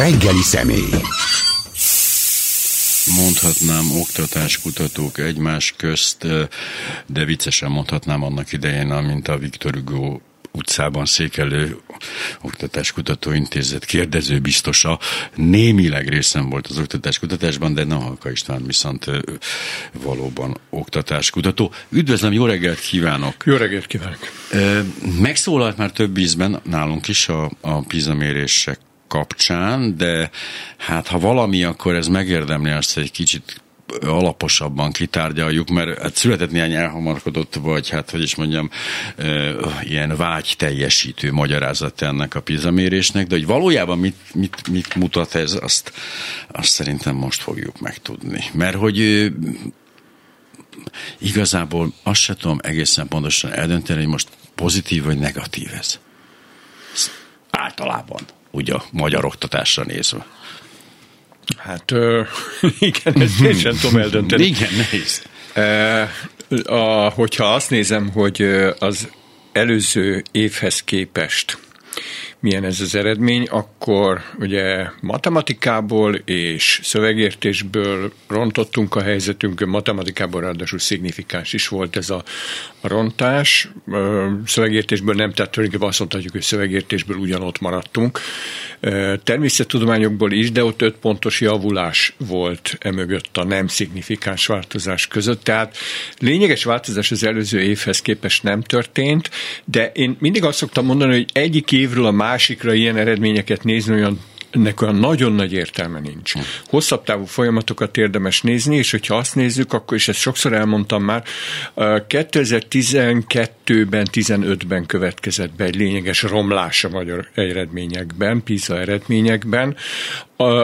reggeli személy. Mondhatnám oktatáskutatók egymás közt, de viccesen mondhatnám annak idején, mint a Viktor Hugo utcában székelő Oktatáskutató Intézet kérdező biztosa némileg részem volt az oktatáskutatásban, de Nahalka István viszont valóban oktatáskutató. Üdvözlöm, jó reggelt kívánok! Jó reggelt kívánok! Megszólalt már több ízben nálunk is a, a PISA mérések kapcsán, de hát ha valami, akkor ez megérdemli azt, hogy egy kicsit alaposabban kitárgyaljuk, mert hát született néhány elhamarkodott, vagy hát, hogy is mondjam, ilyen vágy teljesítő magyarázat ennek a pizamérésnek, de hogy valójában mit, mit, mit mutat ez, azt, azt szerintem most fogjuk megtudni. Mert hogy igazából azt se tudom egészen pontosan eldönteni, hogy most pozitív vagy negatív ez. Általában, ugye a magyar oktatásra nézve. Hát igen, ezt én sem tudom eldönteni. Igen, nehéz. A, hogyha azt nézem, hogy az előző évhez képest milyen ez az eredmény, akkor ugye matematikából és szövegértésből rontottunk a helyzetünkön, matematikából ráadásul szignifikáns is volt ez a, rontás, szövegértésből nem, tehát tulajdonképpen azt mondhatjuk, hogy szövegértésből ugyanott maradtunk. Természettudományokból is, de ott öt pontos javulás volt emögött a nem szignifikáns változás között, tehát lényeges változás az előző évhez képest nem történt, de én mindig azt szoktam mondani, hogy egyik évről a másikra ilyen eredményeket nézni olyan ennek olyan nagyon nagy értelme nincs. Hosszabb távú folyamatokat érdemes nézni, és hogyha azt nézzük, akkor, és ezt sokszor elmondtam már, 2012-ben, 15-ben következett be egy lényeges romlás a magyar eredményekben, PISA eredményekben,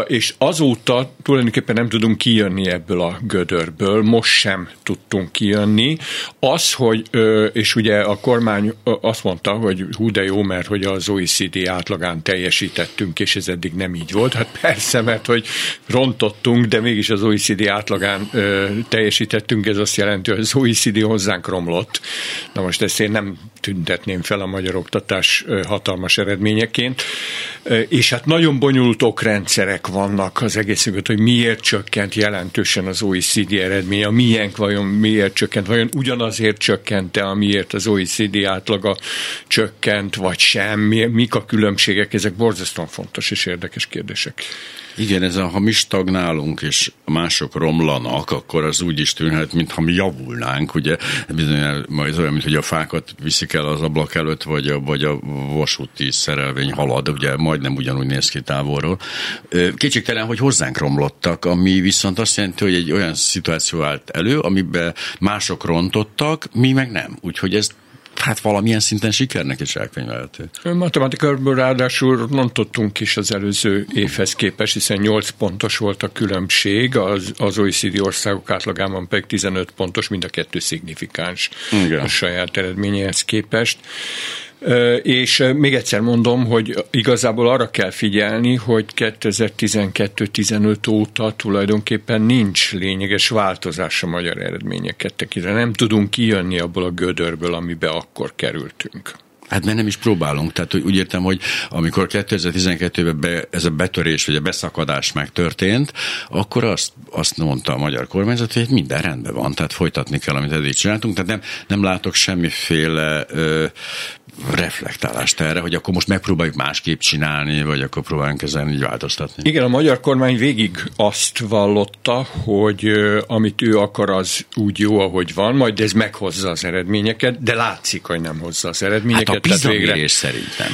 és azóta tulajdonképpen nem tudunk kijönni ebből a gödörből, most sem tudtunk kijönni. Az, hogy, és ugye a kormány azt mondta, hogy hú de jó, mert hogy az OECD átlagán teljesítettünk, és ez eddig nem így volt. Hát persze, mert hogy rontottunk, de mégis az OECD átlagán teljesítettünk, ez azt jelenti, hogy az OECD hozzánk romlott. Na most ezt én nem tüntetném fel a magyar oktatás hatalmas eredményeként. És hát nagyon bonyolult okrendszerek vannak az egészüket, hogy miért csökkent jelentősen az OECD eredménye, a miénk vajon miért csökkent, vajon ugyanazért csökkente, amiért az OECD átlaga csökkent, vagy sem, mik a különbségek, ezek borzasztóan fontos és érdekes kérdések. Igen, ez a, ha mi stagnálunk, és mások romlanak, akkor az úgy is tűnhet, mintha mi javulnánk, ugye, bizony, majd olyan, mint hogy a fákat viszik el az ablak előtt, vagy a, vagy a vasúti szerelvény halad, ugye majdnem ugyanúgy néz ki távolról. Kétségtelen, hogy hozzánk romlottak, ami viszont azt jelenti, hogy egy olyan szituáció állt elő, amiben mások rontottak, mi meg nem. Úgyhogy ez hát valamilyen szinten sikernek is elkönyvelhető. Matematikában ráadásul rontottunk is az előző évhez képest, hiszen 8 pontos volt a különbség, az, az OECD országok átlagában pedig 15 pontos, mind a kettő szignifikáns Igen. a saját eredményéhez képest. És még egyszer mondom, hogy igazából arra kell figyelni, hogy 2012-15 óta tulajdonképpen nincs lényeges változás a magyar eredményeket tekintve. Nem tudunk kijönni abból a gödörből, amibe akkor kerültünk. Hát mert nem is próbálunk. Tehát úgy értem, hogy amikor 2012-ben be, ez a betörés vagy a beszakadás megtörtént, akkor azt, azt mondta a magyar kormányzat, hogy minden rendben van, tehát folytatni kell, amit eddig csináltunk. Tehát nem, nem látok semmiféle ö, reflektálást erre, hogy akkor most megpróbáljuk másképp csinálni, vagy akkor próbáljunk ezen így változtatni? Igen, a magyar kormány végig azt vallotta, hogy amit ő akar, az úgy jó, ahogy van, majd ez meghozza az eredményeket, de látszik, hogy nem hozza az eredményeket. Hát a PISA végre... szerintem.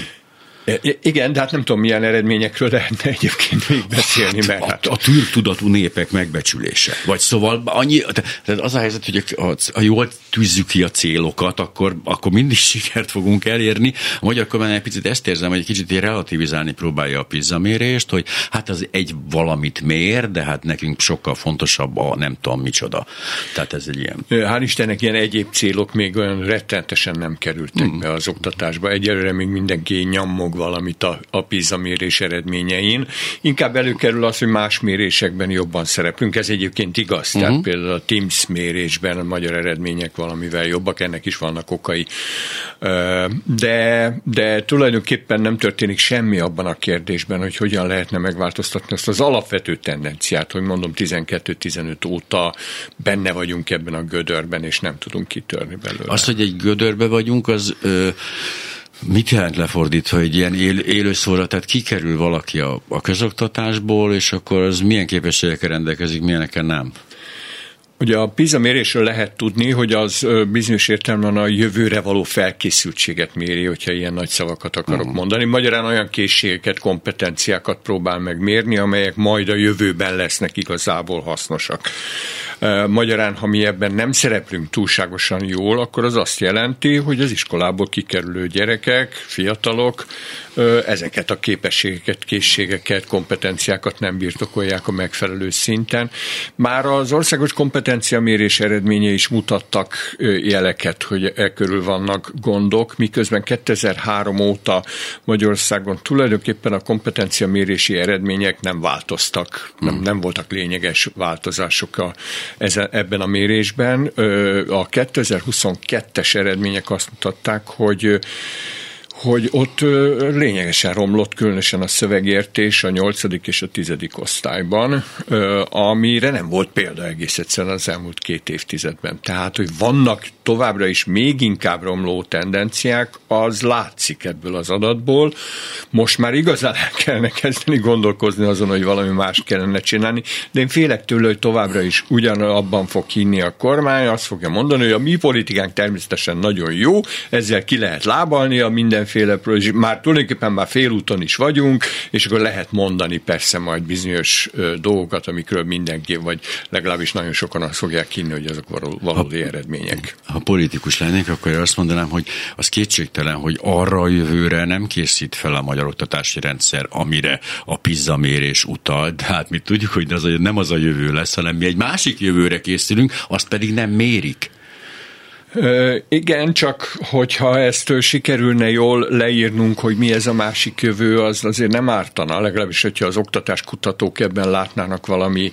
Igen, de hát nem tudom, milyen eredményekről lehetne egyébként még beszélni. Hát, mert hát... A, a tűrtudatú népek megbecsülése. Vagy szóval annyi, tehát az a helyzet, hogy a, a, jól tűzzük ki a célokat, akkor, akkor mindig sikert fogunk elérni. A magyar kormány egy picit ezt érzem, hogy egy kicsit relativizálni próbálja a PISA mérést, hogy hát az egy valamit mér, de hát nekünk sokkal fontosabb a nem tudom micsoda. Tehát ez egy ilyen. Hál' Istennek ilyen egyéb célok még olyan rettentesen nem kerültek hmm. be az oktatásba. Egyelőre még mindenki nyammog látnunk valamit a, a PISA mérés eredményein. Inkább előkerül az, hogy más mérésekben jobban szereplünk. Ez egyébként igaz. Uh-huh. Tehát például a TIMS mérésben a magyar eredmények valamivel jobbak, ennek is vannak okai. De, de tulajdonképpen nem történik semmi abban a kérdésben, hogy hogyan lehetne megváltoztatni azt az alapvető tendenciát, hogy mondom 12-15 óta benne vagyunk ebben a gödörben, és nem tudunk kitörni belőle. Azt, hogy egy gödörbe vagyunk, az ö, mit jelent lefordítva egy ilyen él, élőszóra, tehát kikerül valaki a, a közoktatásból, és akkor az milyen képességekkel rendelkezik, milyenekkel nem? Ugye a PISA mérésről lehet tudni, hogy az bizonyos értelemben a jövőre való felkészültséget méri, hogyha ilyen nagy szavakat akarok uh-huh. mondani. Magyarán olyan készségeket, kompetenciákat próbál megmérni, amelyek majd a jövőben lesznek igazából hasznosak. Magyarán, ha mi ebben nem szereplünk túlságosan jól, akkor az azt jelenti, hogy az iskolából kikerülő gyerekek, fiatalok ezeket a képességeket, készségeket, kompetenciákat nem birtokolják a megfelelő szinten. Már az országos kompetenciamérés eredménye is mutattak jeleket, hogy e körül vannak gondok, miközben 2003 óta Magyarországon tulajdonképpen a kompetenciamérési eredmények nem változtak, nem, nem voltak lényeges változások a, ezen, ebben a mérésben. A 2022-es eredmények azt mutatták, hogy hogy ott lényegesen romlott, különösen a szövegértés a nyolcadik és a tizedik osztályban, amire nem volt példa egész egyszerűen az elmúlt két évtizedben. Tehát, hogy vannak továbbra is még inkább romló tendenciák, az látszik ebből az adatból. Most már igazán el kellene kezdeni gondolkozni azon, hogy valami más kellene csinálni, de én félek tőle, hogy továbbra is ugyanabban fog hinni a kormány, azt fogja mondani, hogy a mi politikánk természetesen nagyon jó, ezzel ki lehet lábalni a minden mindenféle, már tulajdonképpen már félúton is vagyunk, és akkor lehet mondani persze majd bizonyos dolgokat, amikről mindenki, vagy legalábbis nagyon sokan azt fogják hinni, hogy azok valódi ha, eredmények. Ha politikus lennék, akkor azt mondanám, hogy az kétségtelen, hogy arra a jövőre nem készít fel a magyar oktatási rendszer, amire a PISA mérés utal, de hát mi tudjuk, hogy az nem az a jövő lesz, hanem mi egy másik jövőre készülünk, azt pedig nem mérik. Igen, csak hogyha ezt sikerülne jól leírnunk, hogy mi ez a másik jövő, az azért nem ártana, legalábbis, hogyha az oktatáskutatók ebben látnának valami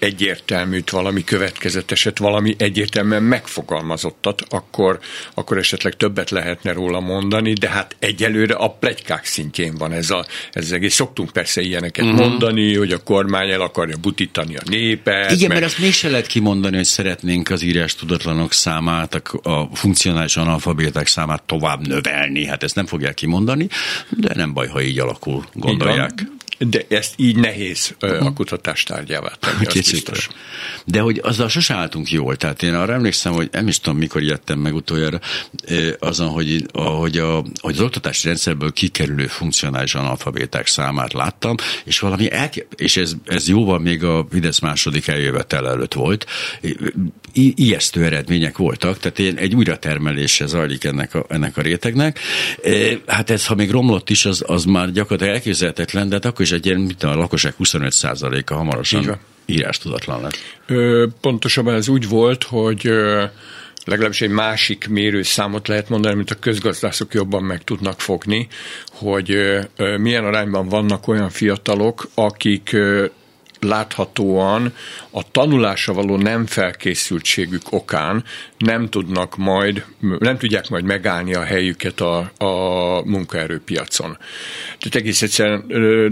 egyértelműt, valami következeteset, valami egyértelműen megfogalmazottat, akkor, akkor esetleg többet lehetne róla mondani, de hát egyelőre a plegykák szintjén van ez, a, ez az egész. Szoktunk persze ilyeneket uh-huh. mondani, hogy a kormány el akarja butítani a népet. Igen, mert, mert azt mégse lehet kimondani, hogy szeretnénk az írás tudatlanok számát, a, a funkcionális analfabéták számát tovább növelni. Hát ezt nem fogják kimondani, de nem baj, ha így alakul, gondolják. Így de ezt így nehéz uh-huh. a kutatás tárgyává tenni, az biztos. De hogy azzal sose álltunk jól. Tehát én arra emlékszem, hogy nem is tudom, mikor jöttem meg utoljára, azon, hogy, hogy, a, hogy az oktatási rendszerből kikerülő funkcionális analfabéták számát láttam, és valami elke- és ez, ez jóval még a Fidesz második eljövetel előtt volt, I- ijesztő eredmények voltak, tehát én egy újratermelése zajlik ennek a, ennek a rétegnek. Hát ez, ha még romlott is, az, az már gyakorlatilag elképzelhetetlen, de hát akkor is egy ilyen, mit a lakosság 25%-a hamarosan írás tudatlan lett. Ö, pontosabban ez úgy volt, hogy ö, legalábbis egy másik mérőszámot lehet mondani, mint a közgazdászok jobban meg tudnak fogni, hogy milyen arányban vannak olyan fiatalok, akik láthatóan a tanulásra való nem felkészültségük okán nem tudnak majd, nem tudják majd megállni a helyüket a, a munkaerőpiacon. Tehát egész egyszerűen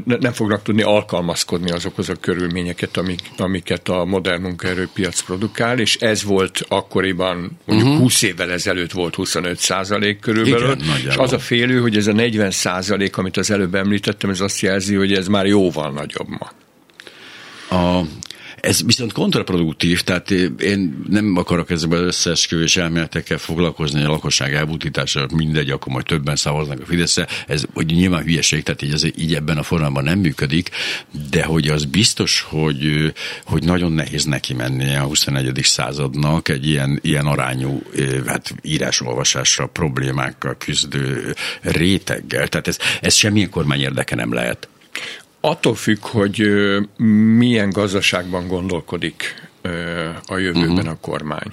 nem fognak tudni alkalmazkodni azokhoz a körülményeket, amik, amiket a modern munkaerőpiac produkál, és ez volt akkoriban, mondjuk uh-huh. 20 évvel ezelőtt volt 25 százalék körülbelül, Igen, és az a félő, hogy ez a 40 százalék, amit az előbb említettem, ez azt jelzi, hogy ez már jóval nagyobb ma. A, ez viszont kontraproduktív, tehát én nem akarok ezzel az összeesküvés elméletekkel foglalkozni, a lakosság elbutítása mindegy, akkor majd többen szavaznak a Fideszre. Ez hogy nyilván hülyeség, tehát így, ez, így ebben a formában nem működik, de hogy az biztos, hogy, hogy nagyon nehéz neki menni a 21. századnak egy ilyen, ilyen arányú hát írásolvasásra problémákkal küzdő réteggel. Tehát ez, ez semmilyen kormány érdeke nem lehet. Attól függ, hogy milyen gazdaságban gondolkodik a jövőben uh-huh. a kormány.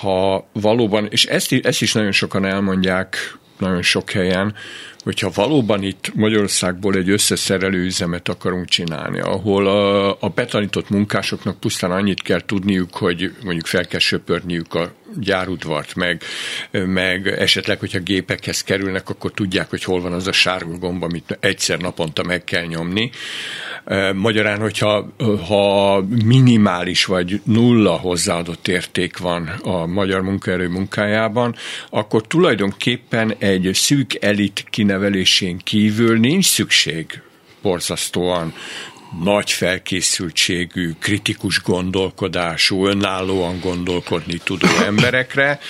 ha valóban, és ezt, ezt is nagyon sokan elmondják nagyon sok helyen, hogyha valóban itt Magyarországból egy összeszerelő üzemet akarunk csinálni, ahol a, a betanított munkásoknak pusztán annyit kell tudniuk, hogy mondjuk fel kell söpörniük a gyárudvart, meg, meg esetleg, hogyha gépekhez kerülnek, akkor tudják, hogy hol van az a sárga gomb, amit egyszer naponta meg kell nyomni. Magyarán, hogyha ha minimális vagy nulla hozzáadott érték van a magyar munkaerő munkájában, akkor tulajdonképpen egy szűk elit kinevelésén kívül nincs szükség borzasztóan nagy felkészültségű, kritikus gondolkodású, önállóan gondolkodni tudó emberekre,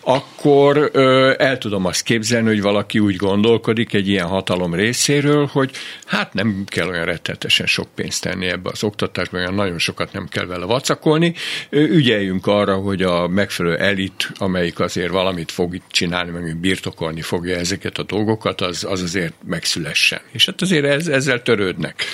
akkor el tudom azt képzelni, hogy valaki úgy gondolkodik egy ilyen hatalom részéről, hogy hát nem kell olyan rettetesen sok pénzt tenni ebbe az oktatásba, olyan nagyon sokat nem kell vele vacakolni. Ügyeljünk arra, hogy a megfelelő elit, amelyik azért valamit fog csinálni, meg birtokolni fogja ezeket a dolgokat, az, az azért megszülessen. És hát azért ez, ezzel törődnek.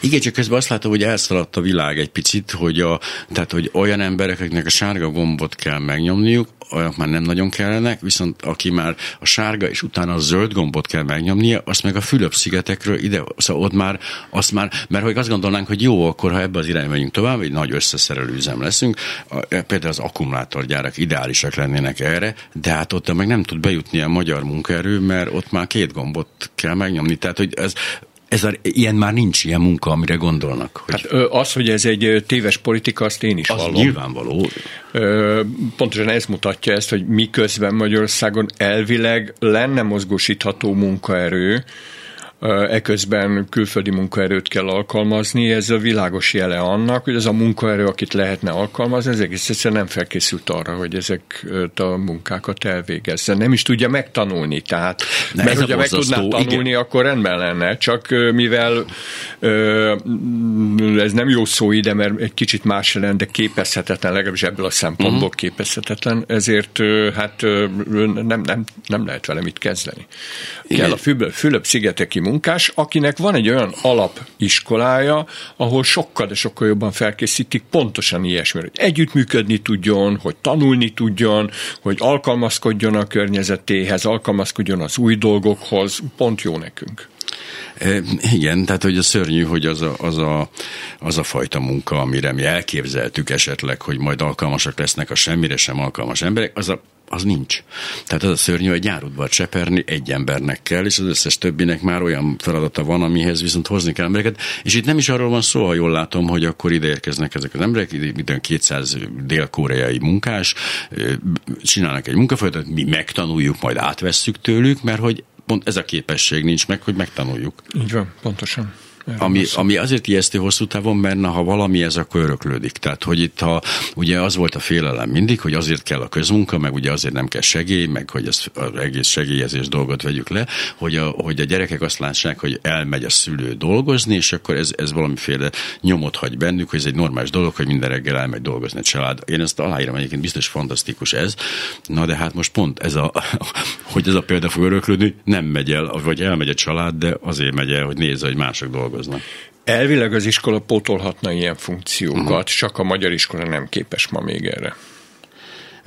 Igen, csak közben azt látom, hogy elszaladt a világ egy picit, hogy, a, tehát, hogy olyan emberek, akiknek a sárga gombot kell megnyomniuk, olyanok már nem nagyon kellenek, viszont aki már a sárga és utána a zöld gombot kell megnyomnia, azt meg a Fülöp-szigetekről ide, szóval ott már, azt már, mert hogy azt gondolnánk, hogy jó, akkor ha ebbe az irányba megyünk tovább, egy nagy összeszerelő üzem leszünk, a, például az akkumulátorgyárak ideálisak lennének erre, de hát ott meg nem tud bejutni a magyar munkaerő, mert ott már két gombot kell megnyomni. Tehát, hogy ez ez a, ilyen már nincs ilyen munka, amire gondolnak. Hogy... Hát az, hogy ez egy téves politika, azt én is az hallom. nyilvánvaló. Pontosan ez mutatja ezt, hogy miközben Magyarországon elvileg lenne mozgósítható munkaerő, eközben külföldi munkaerőt kell alkalmazni, ez a világos jele annak, hogy ez a munkaerő, akit lehetne alkalmazni, ez egész egyszerűen nem felkészült arra, hogy ezek a munkákat elvégezze. Nem is tudja megtanulni, tehát, ne, mert hogyha meg tudná tanulni, igen. akkor rendben lenne, csak mivel ez nem jó szó ide, mert egy kicsit más lenne, de képezhetetlen, legalábbis ebből a szempontból uh-huh. képezhetetlen, ezért hát nem, nem, nem lehet vele mit kezdeni. Igen. Kell a Fülöp-szigeteki munkás, akinek van egy olyan alapiskolája, ahol sokkal, de sokkal jobban felkészítik pontosan ilyesmi, hogy együttműködni tudjon, hogy tanulni tudjon, hogy alkalmazkodjon a környezetéhez, alkalmazkodjon az új dolgokhoz, pont jó nekünk. E, igen, tehát hogy a szörnyű, hogy az a, az, a, az a fajta munka, amire mi elképzeltük esetleg, hogy majd alkalmasak lesznek a semmire sem alkalmas emberek, az a az nincs. Tehát az a szörnyű, hogy gyárudvar cseperni egy embernek kell, és az összes többinek már olyan feladata van, amihez viszont hozni kell embereket. És itt nem is arról van szó, ha jól látom, hogy akkor ide érkeznek ezek az emberek, ide 200 dél-koreai munkás, csinálnak egy munkafolyatot, mi megtanuljuk, majd átvesszük tőlük, mert hogy pont ez a képesség nincs meg, hogy megtanuljuk. Így van, pontosan. Ami, ami azért ijesztő hosszú távon, mert na, ha valami ez, akkor öröklődik. Tehát, hogy itt ha, ugye az volt a félelem mindig, hogy azért kell a közmunka, meg ugye azért nem kell segély, meg hogy ez az egész segélyezés dolgot vegyük le, hogy a, hogy a gyerekek azt lássák, hogy elmegy a szülő dolgozni, és akkor ez, ez valamiféle nyomot hagy bennük, hogy ez egy normális dolog, hogy minden reggel elmegy dolgozni a család. Én ezt aláírom, egyébként biztos fantasztikus ez. Na de hát most pont ez a, hogy ez a példa fog öröklődni, nem megy el, vagy elmegy a család, de azért megy el, hogy nézze, hogy mások dolgoznak dolgoznak. Elvileg az iskola pótolhatna ilyen funkciókat, uh-huh. csak a magyar iskola nem képes ma még erre.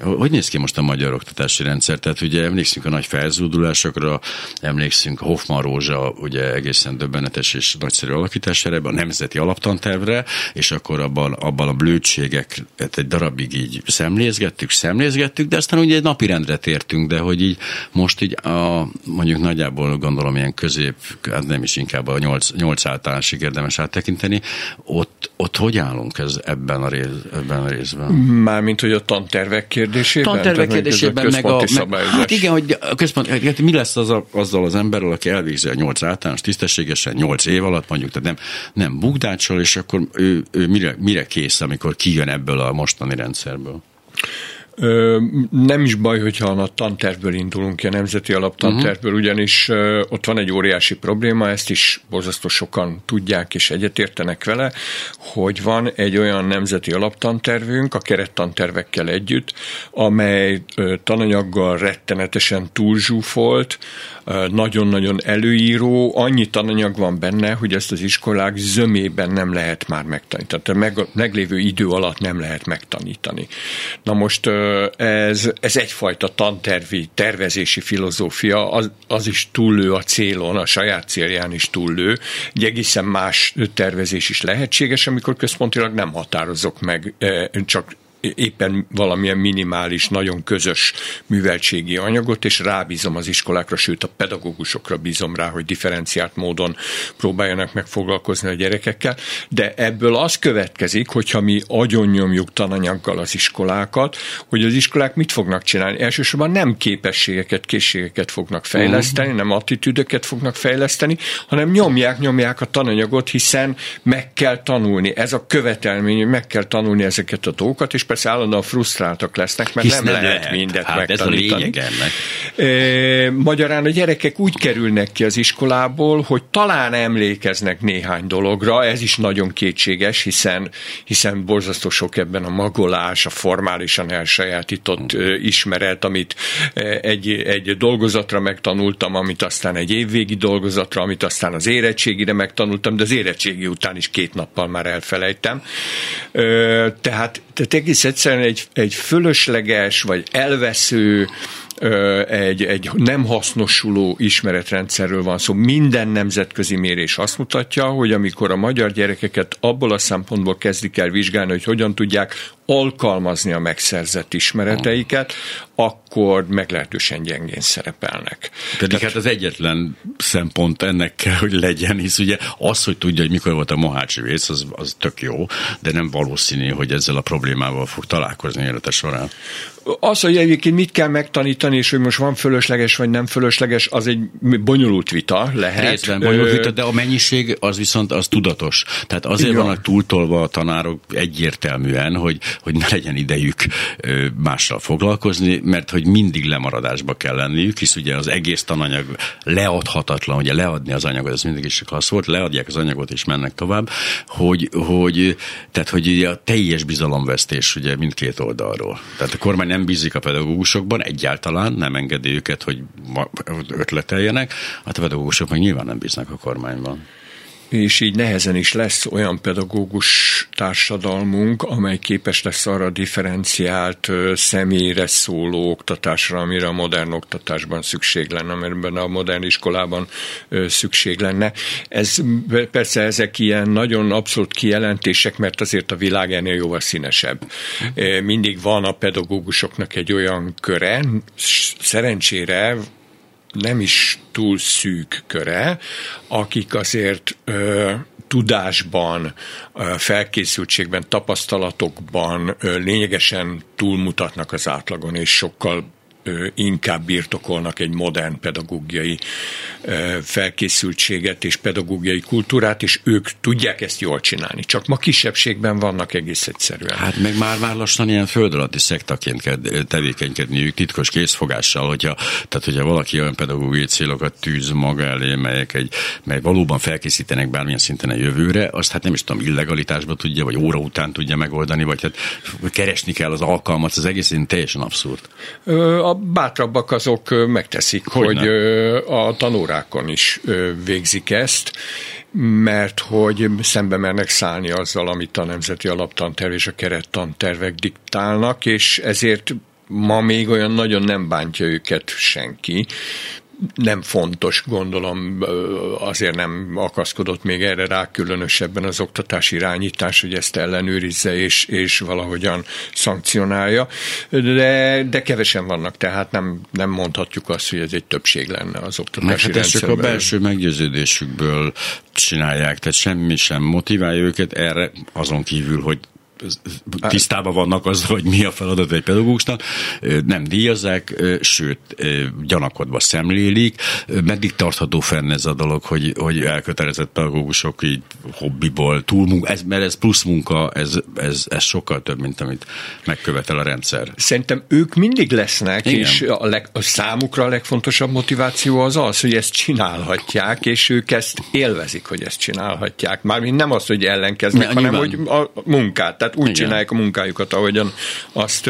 Hogy néz ki most a magyar oktatási rendszer? Tehát ugye emlékszünk a nagy felzúdulásokra, emlékszünk Hoffman Rózsa ugye egészen döbbenetes és nagyszerű alakítására, a nemzeti alaptantervre, és akkor abban, abban a blödségek egy darabig így szemlézgettük, szemlézgettük, de aztán ugye egy napirendre tértünk, de hogy így most így a, mondjuk nagyjából gondolom ilyen közép, hát nem is inkább a nyolc, nyolc általánosig érdemes áttekinteni, ott, ott hogy állunk ez ebben a, rész, ebben a részben? Mármint, hogy a tantervek kérdésében? Tanterve kérdésében, meg a, meg, hát igen, hogy a központ, hát mi lesz az a, azzal az emberrel, aki elvégzi a nyolc általános tisztességesen, nyolc év alatt mondjuk, tehát nem, nem bukdácsol, és akkor ő, ő mire, mire kész, amikor kijön ebből a mostani rendszerből? Nem is baj, hogyha a tantervből indulunk ki, a nemzeti alaptantervből, uh-huh. ugyanis ott van egy óriási probléma, ezt is borzasztó sokan tudják és egyetértenek vele, hogy van egy olyan nemzeti alaptantervünk a kerettantervekkel együtt, amely tananyaggal rettenetesen túlzsúfolt, nagyon-nagyon előíró, annyi tananyag van benne, hogy ezt az iskolák zömében nem lehet már megtanítani. Tehát a meglévő idő alatt nem lehet megtanítani. Na most ez, ez egyfajta tantervi, tervezési filozófia, az, az is túllő a célon, a saját célján is túllő. Egy egészen más tervezés is lehetséges, amikor központilag nem határozok meg csak éppen valamilyen minimális, nagyon közös műveltségi anyagot, és rábízom az iskolákra, sőt a pedagógusokra bízom rá, hogy differenciált módon próbáljanak meg foglalkozni a gyerekekkel, de ebből az következik, hogyha mi agyonnyomjuk tananyaggal az iskolákat, hogy az iskolák mit fognak csinálni. Elsősorban nem képességeket, készségeket fognak fejleszteni, nem attitűdöket fognak fejleszteni, hanem nyomják, nyomják a tananyagot, hiszen meg kell tanulni. Ez a követelmény, hogy meg kell tanulni ezeket a dolgokat, és persze állandóan frusztráltak lesznek, mert nem, nem lehet, lehet mindet hát megtanítani. Ez a. E, magyarán a gyerekek úgy kerülnek ki az iskolából, hogy talán emlékeznek néhány dologra, ez is nagyon kétséges, hiszen, hiszen borzasztó sok ebben a magolás, a formálisan elsajátított mm. ismeret, amit egy, egy dolgozatra megtanultam, amit aztán egy évvégi dolgozatra, amit aztán az érettségire megtanultam, de az érettségi után is két nappal már elfelejtem. Tehát, tehát egész egyszerűen egy, egy fölösleges vagy elvesző egy, egy nem hasznosuló ismeretrendszerről van szó. Minden nemzetközi mérés azt mutatja, hogy amikor a magyar gyerekeket abból a szempontból kezdik el vizsgálni, hogy hogyan tudják alkalmazni a megszerzett ismereteiket, akkor meglehetősen gyengén szerepelnek. Pedig Tehát, hát az egyetlen szempont ennek kell, hogy legyen, hisz ugye az, hogy tudja, hogy mikor volt a Mohácsi vész, az, az tök jó, de nem valószínű, hogy ezzel a problémával fog találkozni élete során. Az, hogy egyébként mit kell megtanítani, és hogy most van fölösleges vagy nem fölösleges, az egy bonyolult vita lehet. Részben bonyolult vita, de a mennyiség az viszont az tudatos. Tehát azért Igen. vannak túltolva a tanárok egyértelműen, hogy, hogy ne legyen idejük mással foglalkozni, mert hogy mindig lemaradásba kell lenniük, hisz ugye az egész tananyag leadhatatlan, ugye leadni az anyagot, ez mindig is az volt, leadják az anyagot és mennek tovább, hogy, hogy tehát hogy ugye a teljes bizalomvesztés ugye mindkét oldalról. Tehát a kormány nem bízik a pedagógusokban egyáltalán, nem engedi őket, hogy ötleteljenek, hát a pedagógusok meg nyilván nem bíznak a kormányban és így nehezen is lesz olyan pedagógus társadalmunk, amely képes lesz arra differenciált személyre szóló oktatásra, amire a modern oktatásban szükség lenne, amiben a modern iskolában szükség lenne. Ez persze ezek ilyen nagyon abszolút kijelentések, mert azért a világ ennél jóval színesebb. Mindig van a pedagógusoknak egy olyan köre, szerencsére nem is túl szűk köre, akik azért ö, tudásban, felkészültségben, tapasztalatokban lényegesen túlmutatnak az átlagon, és sokkal inkább birtokolnak egy modern pedagógiai felkészültséget és pedagógiai kultúrát, és ők tudják ezt jól csinálni. Csak ma kisebbségben vannak egész egyszerűen. Hát meg már már lassan ilyen föld alatti szektaként kell tevékenykedniük titkos készfogással, hogyha, tehát hogyha valaki olyan pedagógiai célokat tűz maga elé, melyek egy, mely valóban felkészítenek bármilyen szinten a jövőre, azt hát nem is tudom, illegalitásba tudja, vagy óra után tudja megoldani, vagy hát keresni kell az alkalmat, az egész teljesen abszurd. A bátrabbak azok megteszik, hogy, hogy a tanórákon is végzik ezt, mert hogy szembe mernek szállni azzal, amit a Nemzeti Alaptanterv és a kerettantervek diktálnak, és ezért ma még olyan nagyon nem bántja őket senki, nem fontos, gondolom, azért nem akaszkodott még erre rá különösebben az oktatási irányítás, hogy ezt ellenőrizze és, és valahogyan szankcionálja, de, de kevesen vannak, tehát nem, nem mondhatjuk azt, hogy ez egy többség lenne az oktatási hát rendszerben. csak a belső meggyőződésükből csinálják, tehát semmi sem motiválja őket erre, azon kívül, hogy tisztában vannak azzal, hogy mi a feladat egy pedagógusnak, nem díjazzák, sőt, gyanakodva szemlélik. Meddig tartható fenn ez a dolog, hogy, hogy elkötelezett pedagógusok így hobbiból, túl ez, mert ez plusz munka, ez, ez, ez sokkal több, mint amit megkövetel a rendszer. Szerintem ők mindig lesznek, Igen. és a, leg, a számukra a legfontosabb motiváció az az, hogy ezt csinálhatják, és ők ezt élvezik, hogy ezt csinálhatják. Mármint nem az, hogy ellenkeznek, ne, hanem nyilván. hogy a munkát tehát úgy Igen. csinálják a munkájukat, ahogyan azt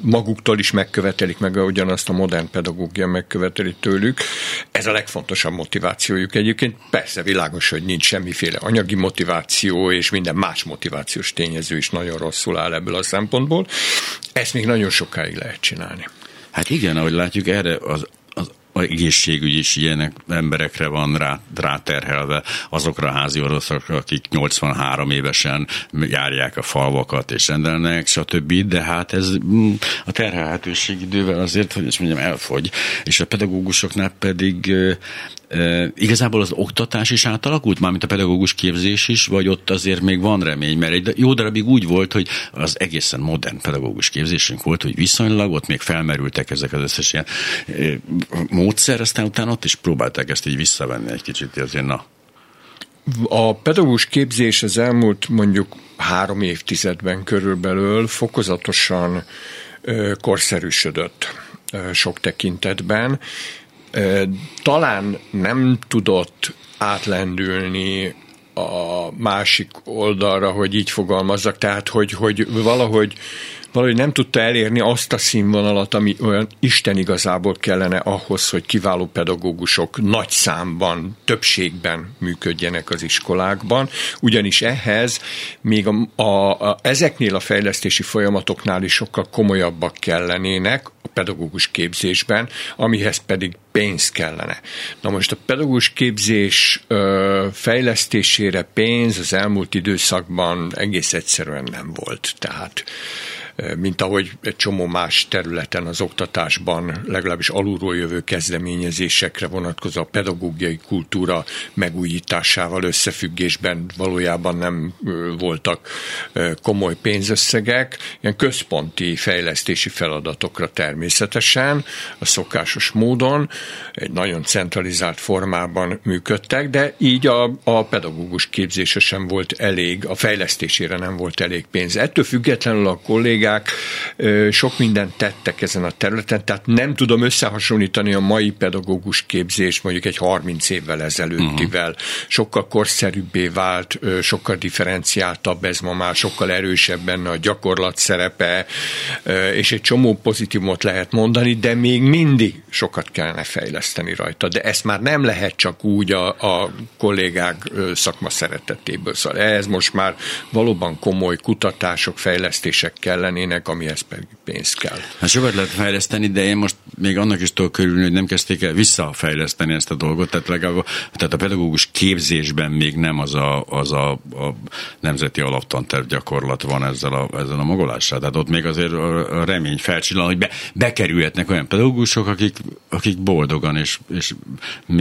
maguktól is megkövetelik, meg ahogyan azt a modern pedagógia megköveteli tőlük. Ez a legfontosabb motivációjuk egyébként. Persze világos, hogy nincs semmiféle anyagi motiváció, és minden más motivációs tényező is nagyon rosszul áll ebből a szempontból. Ezt még nagyon sokáig lehet csinálni. Hát igen, ahogy látjuk, erre az egészségügy is ilyenek emberekre van rá, ráterhelve, azokra a házi orvosokra, akik 83 évesen járják a falvakat és rendelnek, stb. De hát ez mm, a terhelhetőség idővel azért, hogy ezt mondjam, elfogy. És a pedagógusoknál pedig E, igazából az oktatás is átalakult, mármint a pedagógus képzés is, vagy ott azért még van remény, mert egy jó darabig úgy volt, hogy az egészen modern pedagógus képzésünk volt, hogy viszonylag ott még felmerültek ezek az összes ilyen e, módszer, aztán utána ott is próbálták ezt így visszavenni egy kicsit, azért na. A pedagógus képzés az elmúlt mondjuk három évtizedben körülbelül fokozatosan korszerűsödött sok tekintetben, talán nem tudott átlendülni a másik oldalra, hogy így fogalmazzak, tehát hogy, hogy valahogy valahogy nem tudta elérni azt a színvonalat, ami olyan Isten igazából kellene ahhoz, hogy kiváló pedagógusok nagy számban, többségben működjenek az iskolákban, ugyanis ehhez még a, a, a, ezeknél a fejlesztési folyamatoknál is sokkal komolyabbak kellenének a pedagógus képzésben, amihez pedig pénz kellene. Na most a pedagógus képzés ö, fejlesztésére pénz az elmúlt időszakban egész egyszerűen nem volt. Tehát mint ahogy egy csomó más területen az oktatásban legalábbis alulról jövő kezdeményezésekre vonatkozó a pedagógiai kultúra megújításával összefüggésben valójában nem voltak komoly pénzösszegek, ilyen központi fejlesztési feladatokra természetesen, a szokásos módon, egy nagyon centralizált formában működtek, de így a, a pedagógus képzése sem volt elég, a fejlesztésére nem volt elég pénz. Ettől függetlenül a kollégák kollégák sok mindent tettek ezen a területen, tehát nem tudom összehasonlítani a mai pedagógus képzést mondjuk egy 30 évvel ezelőttivel. Uh-huh. Sokkal korszerűbbé vált, sokkal differenciáltabb ez ma már, sokkal erősebb benne a gyakorlat szerepe, és egy csomó pozitívumot lehet mondani, de még mindig sokat kellene fejleszteni rajta. De ezt már nem lehet csak úgy a, a kollégák szakma szeretetéből. Szóval ez most már valóban komoly kutatások, fejlesztések kellene fejlesztenének, amihez pedig pénz kell. Hát sokat lehet fejleszteni, de én most még annak is tudok körülni, hogy nem kezdték el visszafejleszteni ezt a dolgot, tehát legalább tehát a pedagógus képzésben még nem az a, az a, a nemzeti alaptanterv gyakorlat van ezzel a, ezzel a magolással. Tehát ott még azért a remény felcsillan, hogy be, bekerülhetnek olyan pedagógusok, akik, akik boldogan és, és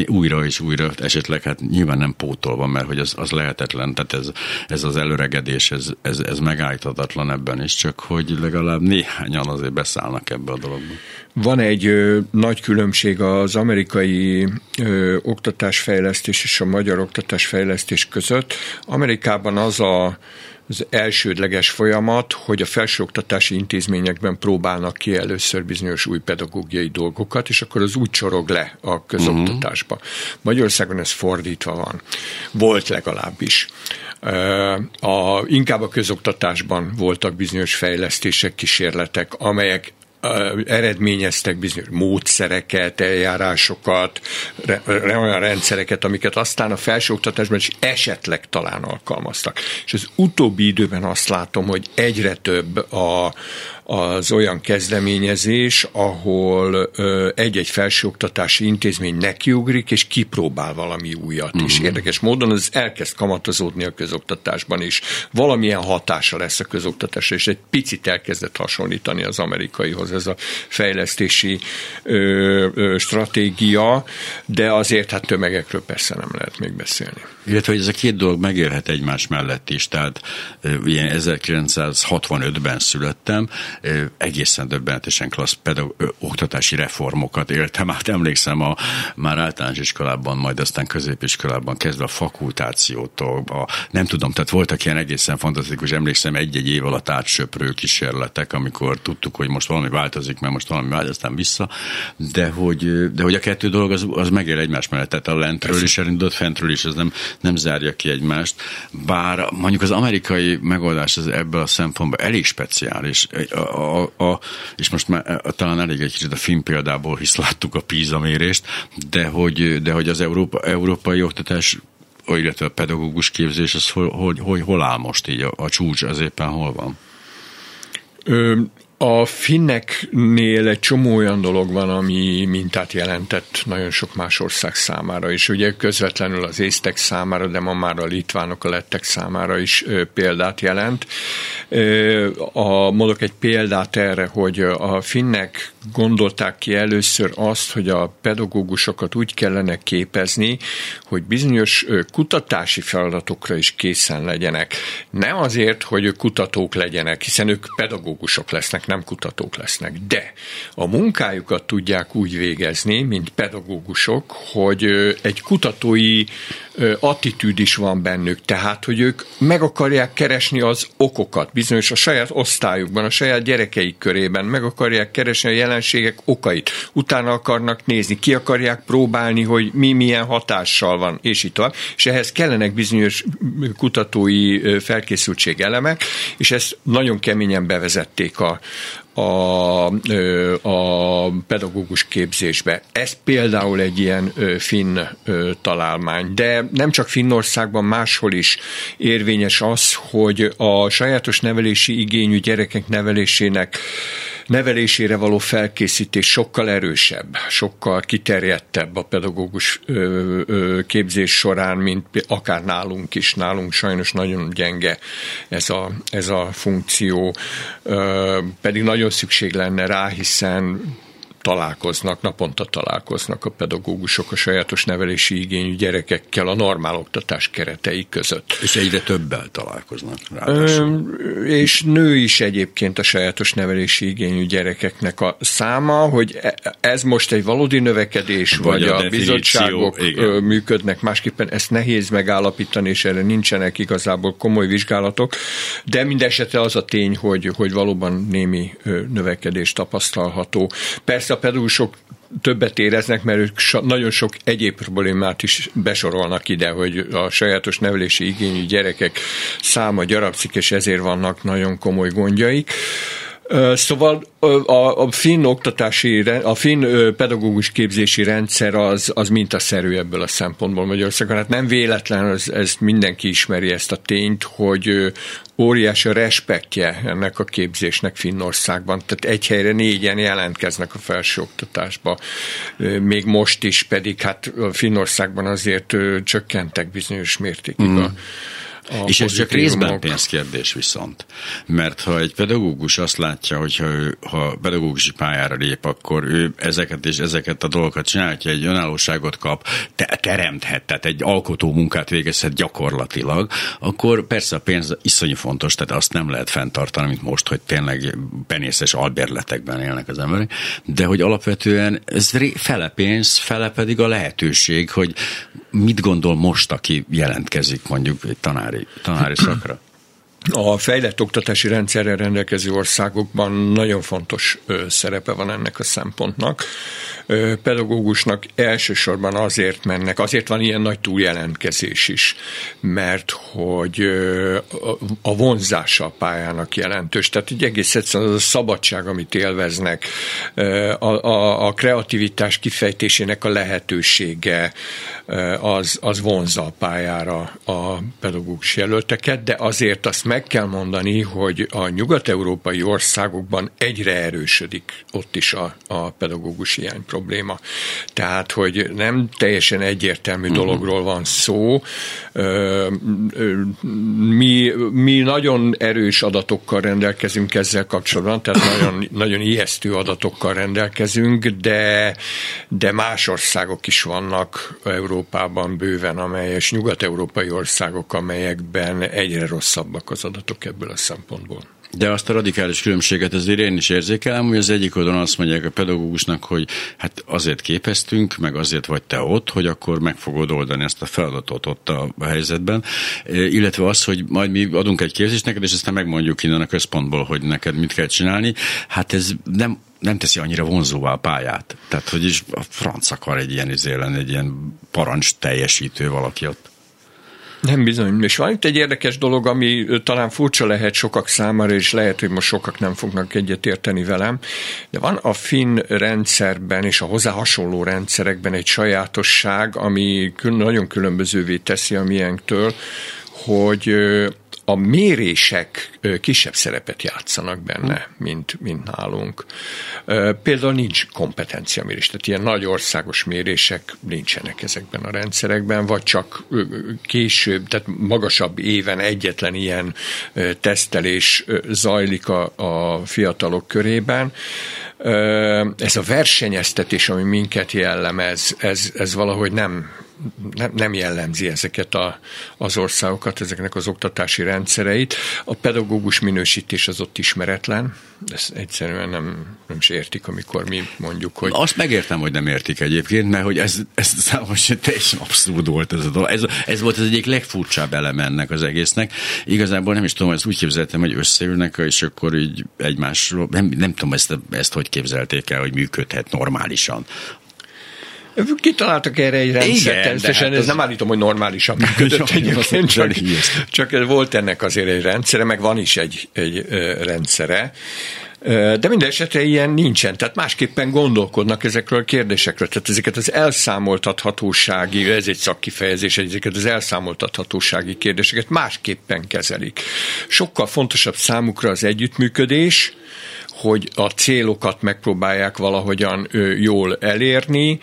újra és újra esetleg hát nyilván nem pótolva, mert hogy az, az lehetetlen, tehát ez, ez az előregedés, ez, ez, ez megállíthatatlan ebben is, csak hogy hogy legalább néhányan azért beszállnak ebbe a dologba. Van egy ö, nagy különbség az amerikai ö, oktatásfejlesztés és a magyar oktatásfejlesztés között. Amerikában az a az elsődleges folyamat, hogy a felsőoktatási intézményekben próbálnak ki először bizonyos új pedagógiai dolgokat, és akkor az úgy csorog le a közoktatásba. Uh-huh. Magyarországon ez fordítva van. Volt legalábbis. A, inkább a közoktatásban voltak bizonyos fejlesztések, kísérletek, amelyek eredményeztek bizonyos módszereket, eljárásokat, olyan rendszereket, amiket aztán a felsőoktatásban is esetleg talán alkalmaztak. És az utóbbi időben azt látom, hogy egyre több a, az olyan kezdeményezés, ahol egy-egy felsőoktatási intézmény nekiugrik, és kipróbál valami újat. És érdekes módon az elkezd kamatozódni a közoktatásban is. Valamilyen hatása lesz a közoktatásra, és egy picit elkezdett hasonlítani az amerikaihoz ez a fejlesztési ö, ö, stratégia, de azért hát tömegekről persze nem lehet még beszélni. Illetve, hogy ez a két dolog megélhet egymás mellett is, tehát ugye 1965-ben születtem, egészen döbbenetesen klassz pedagóg, oktatási reformokat éltem. Át. Emlékszem a már általános iskolában, majd aztán középiskolában kezdve a fakultációtól, a, nem tudom, tehát voltak ilyen egészen fantasztikus, emlékszem egy-egy év alatt átsöprő kísérletek, amikor tudtuk, hogy most valami változik, mert most valami változik, aztán vissza, de hogy, de hogy a kettő dolog az, az megél egymás mellett, tehát a lentről is elindult, fentről is, ez nem, nem zárja ki egymást, bár mondjuk az amerikai megoldás az ebből a szempontból elég speciális, a, a, a, és most már talán elég egy kicsit a film példából, hisz láttuk a PISA mérést, de hogy, de hogy az Európa, európai oktatás illetve a pedagógus képzés, az hol, hol, hol, hol áll most így a, a csúcs, az éppen hol van? Ö, a finneknél egy csomó olyan dolog van, ami mintát jelentett nagyon sok más ország számára is. Ugye közvetlenül az észtek számára, de ma már a litvánok, a lettek számára is példát jelent. A, mondok egy példát erre, hogy a finnek gondolták ki először azt, hogy a pedagógusokat úgy kellene képezni, hogy bizonyos kutatási feladatokra is készen legyenek. Nem azért, hogy ők kutatók legyenek, hiszen ők pedagógusok lesznek, nem kutatók lesznek, de a munkájukat tudják úgy végezni, mint pedagógusok, hogy egy kutatói attitűd is van bennük, tehát, hogy ők meg akarják keresni az okokat, bizonyos a saját osztályukban, a saját gyerekeik körében, meg akarják keresni a jelenségek okait, utána akarnak nézni, ki akarják próbálni, hogy mi milyen hatással van, és így tovább, és ehhez kellenek bizonyos kutatói felkészültség elemek, és ezt nagyon keményen bevezették a, a, a pedagógus képzésbe. Ez például egy ilyen finn találmány, de nem csak Finnországban, máshol is érvényes az, hogy a sajátos nevelési igényű gyerekek nevelésének nevelésére való felkészítés sokkal erősebb, sokkal kiterjedtebb a pedagógus képzés során, mint akár nálunk is. Nálunk sajnos nagyon gyenge ez a, ez a funkció, pedig nagyon szükség lenne rá, hiszen találkoznak, naponta találkoznak a pedagógusok a sajátos nevelési igényű gyerekekkel a normál oktatás keretei között. És egyre többel találkoznak. Ö, és nő is egyébként a sajátos nevelési igényű gyerekeknek a száma, hogy e, ez most egy valódi növekedés, vagy, vagy a, a bizottságok igen. működnek másképpen, ezt nehéz megállapítani, és erre nincsenek igazából komoly vizsgálatok, de mindesetre az a tény, hogy, hogy valóban némi növekedés tapasztalható. Persze a pedagógusok többet éreznek, mert ők nagyon sok egyéb problémát is besorolnak ide, hogy a sajátos nevelési igényű gyerekek száma gyarapszik, és ezért vannak nagyon komoly gondjaik. Szóval a, a finn oktatási, a finn pedagógus képzési rendszer az, az mintaszerű ebből a szempontból Magyarországon. Hát nem véletlen, ez, ez mindenki ismeri ezt a tényt, hogy óriási a respektje ennek a képzésnek Finnországban. Tehát egy helyre négyen jelentkeznek a felsőoktatásba. Még most is pedig hát Finnországban azért csökkentek bizonyos mértékig mm. a és ez csak részben pénzkérdés viszont. Mert ha egy pedagógus azt látja, hogy ha, ő, ha pedagógusi pályára lép, akkor ő ezeket és ezeket a dolgokat csinálja, egy önállóságot kap, te, teremthet, tehát egy alkotó munkát végezhet gyakorlatilag, akkor persze a pénz iszonyú fontos, tehát azt nem lehet fenntartani, mint most, hogy tényleg penészes albérletekben élnek az emberek, de hogy alapvetően ez fele pénz, fele pedig a lehetőség, hogy mit gondol most, aki jelentkezik mondjuk egy área, estão na área. A fejlett oktatási rendszerrel rendelkező országokban nagyon fontos szerepe van ennek a szempontnak. Pedagógusnak elsősorban azért mennek, azért van ilyen nagy túljelentkezés is, mert hogy a vonzása a pályának jelentős. Tehát egy egész egyszerűen az a szabadság, amit élveznek, a, a, a kreativitás kifejtésének a lehetősége, az, az vonza a pályára a pedagógus jelölteket, de azért azt meg kell mondani, hogy a nyugat-európai országokban egyre erősödik ott is a, a pedagógus hiány probléma. Tehát, hogy nem teljesen egyértelmű uh-huh. dologról van szó. Mi, mi nagyon erős adatokkal rendelkezünk ezzel kapcsolatban, tehát nagyon, nagyon ijesztő adatokkal rendelkezünk, de, de más országok is vannak Európában bőven, amelyes nyugat-európai országok, amelyekben egyre rosszabbak az adatok ebből a szempontból. De azt a radikális különbséget azért én is érzékelem, hogy az egyik oldalon azt mondják a pedagógusnak, hogy hát azért képeztünk, meg azért vagy te ott, hogy akkor meg fogod oldani ezt a feladatot ott a helyzetben, illetve az, hogy majd mi adunk egy képzést neked, és aztán megmondjuk innen a központból, hogy neked mit kell csinálni. Hát ez nem nem teszi annyira vonzóvá a pályát. Tehát, hogy is a franc akar egy ilyen izélen, egy ilyen parancs teljesítő valaki ott. Nem bizony. És van itt egy érdekes dolog, ami talán furcsa lehet sokak számára, és lehet, hogy most sokak nem fognak egyet érteni velem, de van a finn rendszerben és a hozzá hasonló rendszerekben egy sajátosság, ami nagyon különbözővé teszi a miénktől, hogy a mérések kisebb szerepet játszanak benne, mint, mint nálunk. Például nincs kompetenciamérés, tehát ilyen nagy országos mérések nincsenek ezekben a rendszerekben, vagy csak később, tehát magasabb éven egyetlen ilyen tesztelés zajlik a, a fiatalok körében. Ez a versenyeztetés, ami minket jellemez, ez, ez valahogy nem, nem, nem jellemzi ezeket a, az országokat, ezeknek az oktatási rendszereit. A pedagógus minősítés az ott ismeretlen, ezt egyszerűen nem, nem is értik, amikor mi mondjuk, hogy... Azt megértem, hogy nem értik egyébként, mert hogy ez, ez számos teljesen abszurd volt ez a dolog. Ez, ez volt az egyik legfurcsább elem ennek az egésznek. Igazából nem is tudom, ezt úgy képzeltem, hogy összeülnek, és akkor így egymásról, nem, nem tudom ezt, ezt hogy képzelték el, hogy működhet normálisan. Kitaláltak erre egy rendszert, természetesen hát ez nem állítom, hogy normálisan működött egyébként, csak, csak volt ennek azért egy rendszere, meg van is egy, egy rendszere. De minden esetre ilyen nincsen, tehát másképpen gondolkodnak ezekről a kérdésekről. Tehát ezeket az elszámoltathatósági, ez egy szakkifejezés, ezeket az elszámoltathatósági kérdéseket másképpen kezelik. Sokkal fontosabb számukra az együttműködés, hogy a célokat megpróbálják valahogyan jól elérni,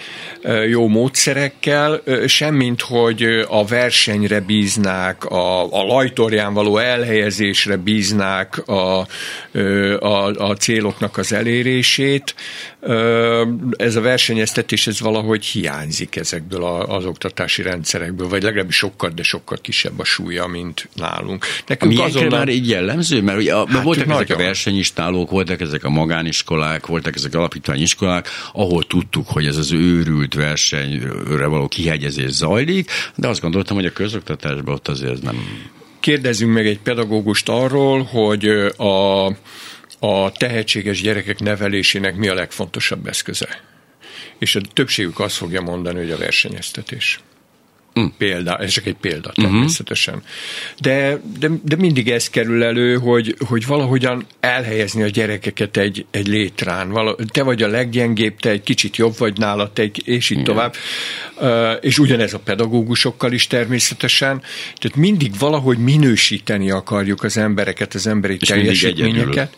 jó módszerekkel, semmint, hogy a versenyre bíznák, a, a lajtorján való elhelyezésre bíznák a, a, a céloknak az elérését. Ez a versenyeztetés, ez valahogy hiányzik ezekből az oktatási rendszerekből, vagy legalábbis sokkal, de sokkal kisebb a súlya, mint nálunk. Nekünk azonnal... már így jellemző? Mert ugye, hát voltak ezek a versenyistálók, voltak ezek a magániskolák, voltak ezek alapítványiskolák, ahol tudtuk, hogy ez az őrült versenyre való kihegyezés zajlik, de azt gondoltam, hogy a közoktatásban ott azért nem... Kérdezzünk meg egy pedagógust arról, hogy a, a tehetséges gyerekek nevelésének mi a legfontosabb eszköze. És a többségük azt fogja mondani, hogy a versenyeztetés. Mm. Példa, ez csak egy példa mhm. természetesen. Uh-huh. De, de, de mindig ez kerül elő, hogy, hogy valahogyan elhelyezni a gyerekeket egy, egy létrán. Vala, te vagy a leggyengébb, te egy kicsit jobb vagy nála, te egy, és így Igen. tovább. Uh, és ugyanez a pedagógusokkal is természetesen. Tehát mindig valahogy minősíteni akarjuk az embereket, az emberi és teljesítményeket.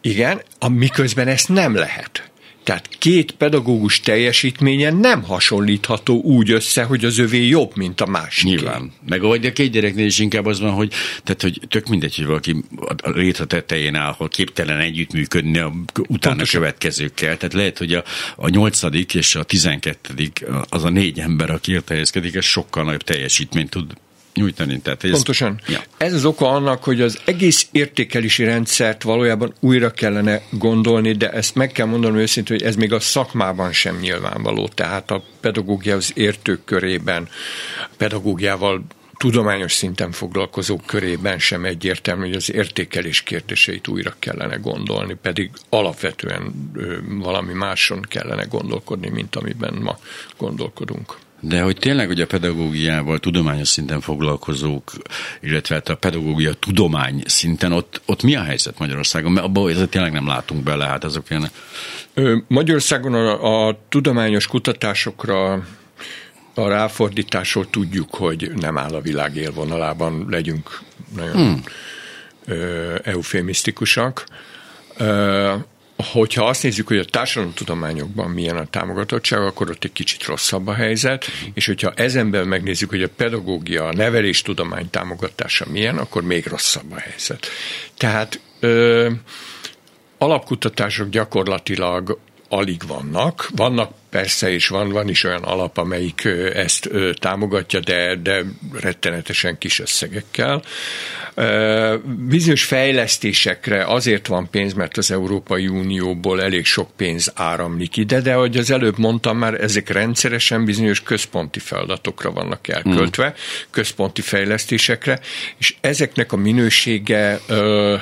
Igen, miközben ezt nem lehet. Tehát két pedagógus teljesítménye nem hasonlítható úgy össze, hogy az övé jobb, mint a másik. Nyilván. Meg ahogy a két gyereknél is inkább az van, hogy, tehát, hogy tök mindegy, hogy valaki a rétre tetején áll, ahol képtelen együttműködni a utána Pontosan. következőkkel. Tehát lehet, hogy a, a nyolcadik és a tizenkettedik az a négy ember, aki értelmezkedik, ez sokkal nagyobb teljesítményt tud nyújtani. Tehát ez, Pontosan. Ja. Ez az oka annak, hogy az egész értékelési rendszert valójában újra kellene gondolni, de ezt meg kell mondanom őszintén, hogy ez még a szakmában sem nyilvánvaló. Tehát a pedagógia az értők körében, pedagógiával tudományos szinten foglalkozók körében sem egyértelmű, hogy az értékelés kérdéseit újra kellene gondolni, pedig alapvetően valami máson kellene gondolkodni, mint amiben ma gondolkodunk. De hogy tényleg, hogy a pedagógiával tudományos szinten foglalkozók, illetve hát a pedagógia tudomány szinten, ott, ott mi a helyzet Magyarországon? Mert abban ezzel tényleg nem látunk bele, hát azok ilyen... Magyarországon a, a tudományos kutatásokra a ráfordításról tudjuk, hogy nem áll a világ élvonalában, legyünk nagyon hmm. eufémisztikusak hogyha azt nézzük, hogy a társadalomtudományokban milyen a támogatottság, akkor ott egy kicsit rosszabb a helyzet, és hogyha ezen belül megnézzük, hogy a pedagógia, a neveléstudomány támogatása milyen, akkor még rosszabb a helyzet. Tehát ö, alapkutatások gyakorlatilag alig vannak. Vannak persze, és van, van is olyan alap, amelyik ezt támogatja, de, de rettenetesen kis összegekkel. Bizonyos fejlesztésekre azért van pénz, mert az Európai Unióból elég sok pénz áramlik ide, de ahogy az előbb mondtam már, ezek rendszeresen bizonyos központi feladatokra vannak elköltve, mm. központi fejlesztésekre, és ezeknek a minősége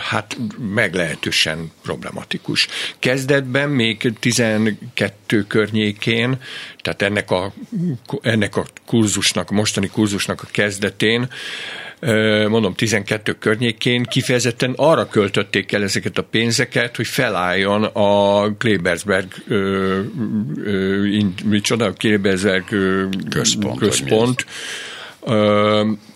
hát meglehetősen problematikus. Kezdetben még 12 környékén, tehát ennek a, ennek a kurzusnak, a mostani kurzusnak a kezdetén mondom 12 környékén kifejezetten arra költötték el ezeket a pénzeket, hogy felálljon a Klebersberg micsoda, a Klebersberg központ, központ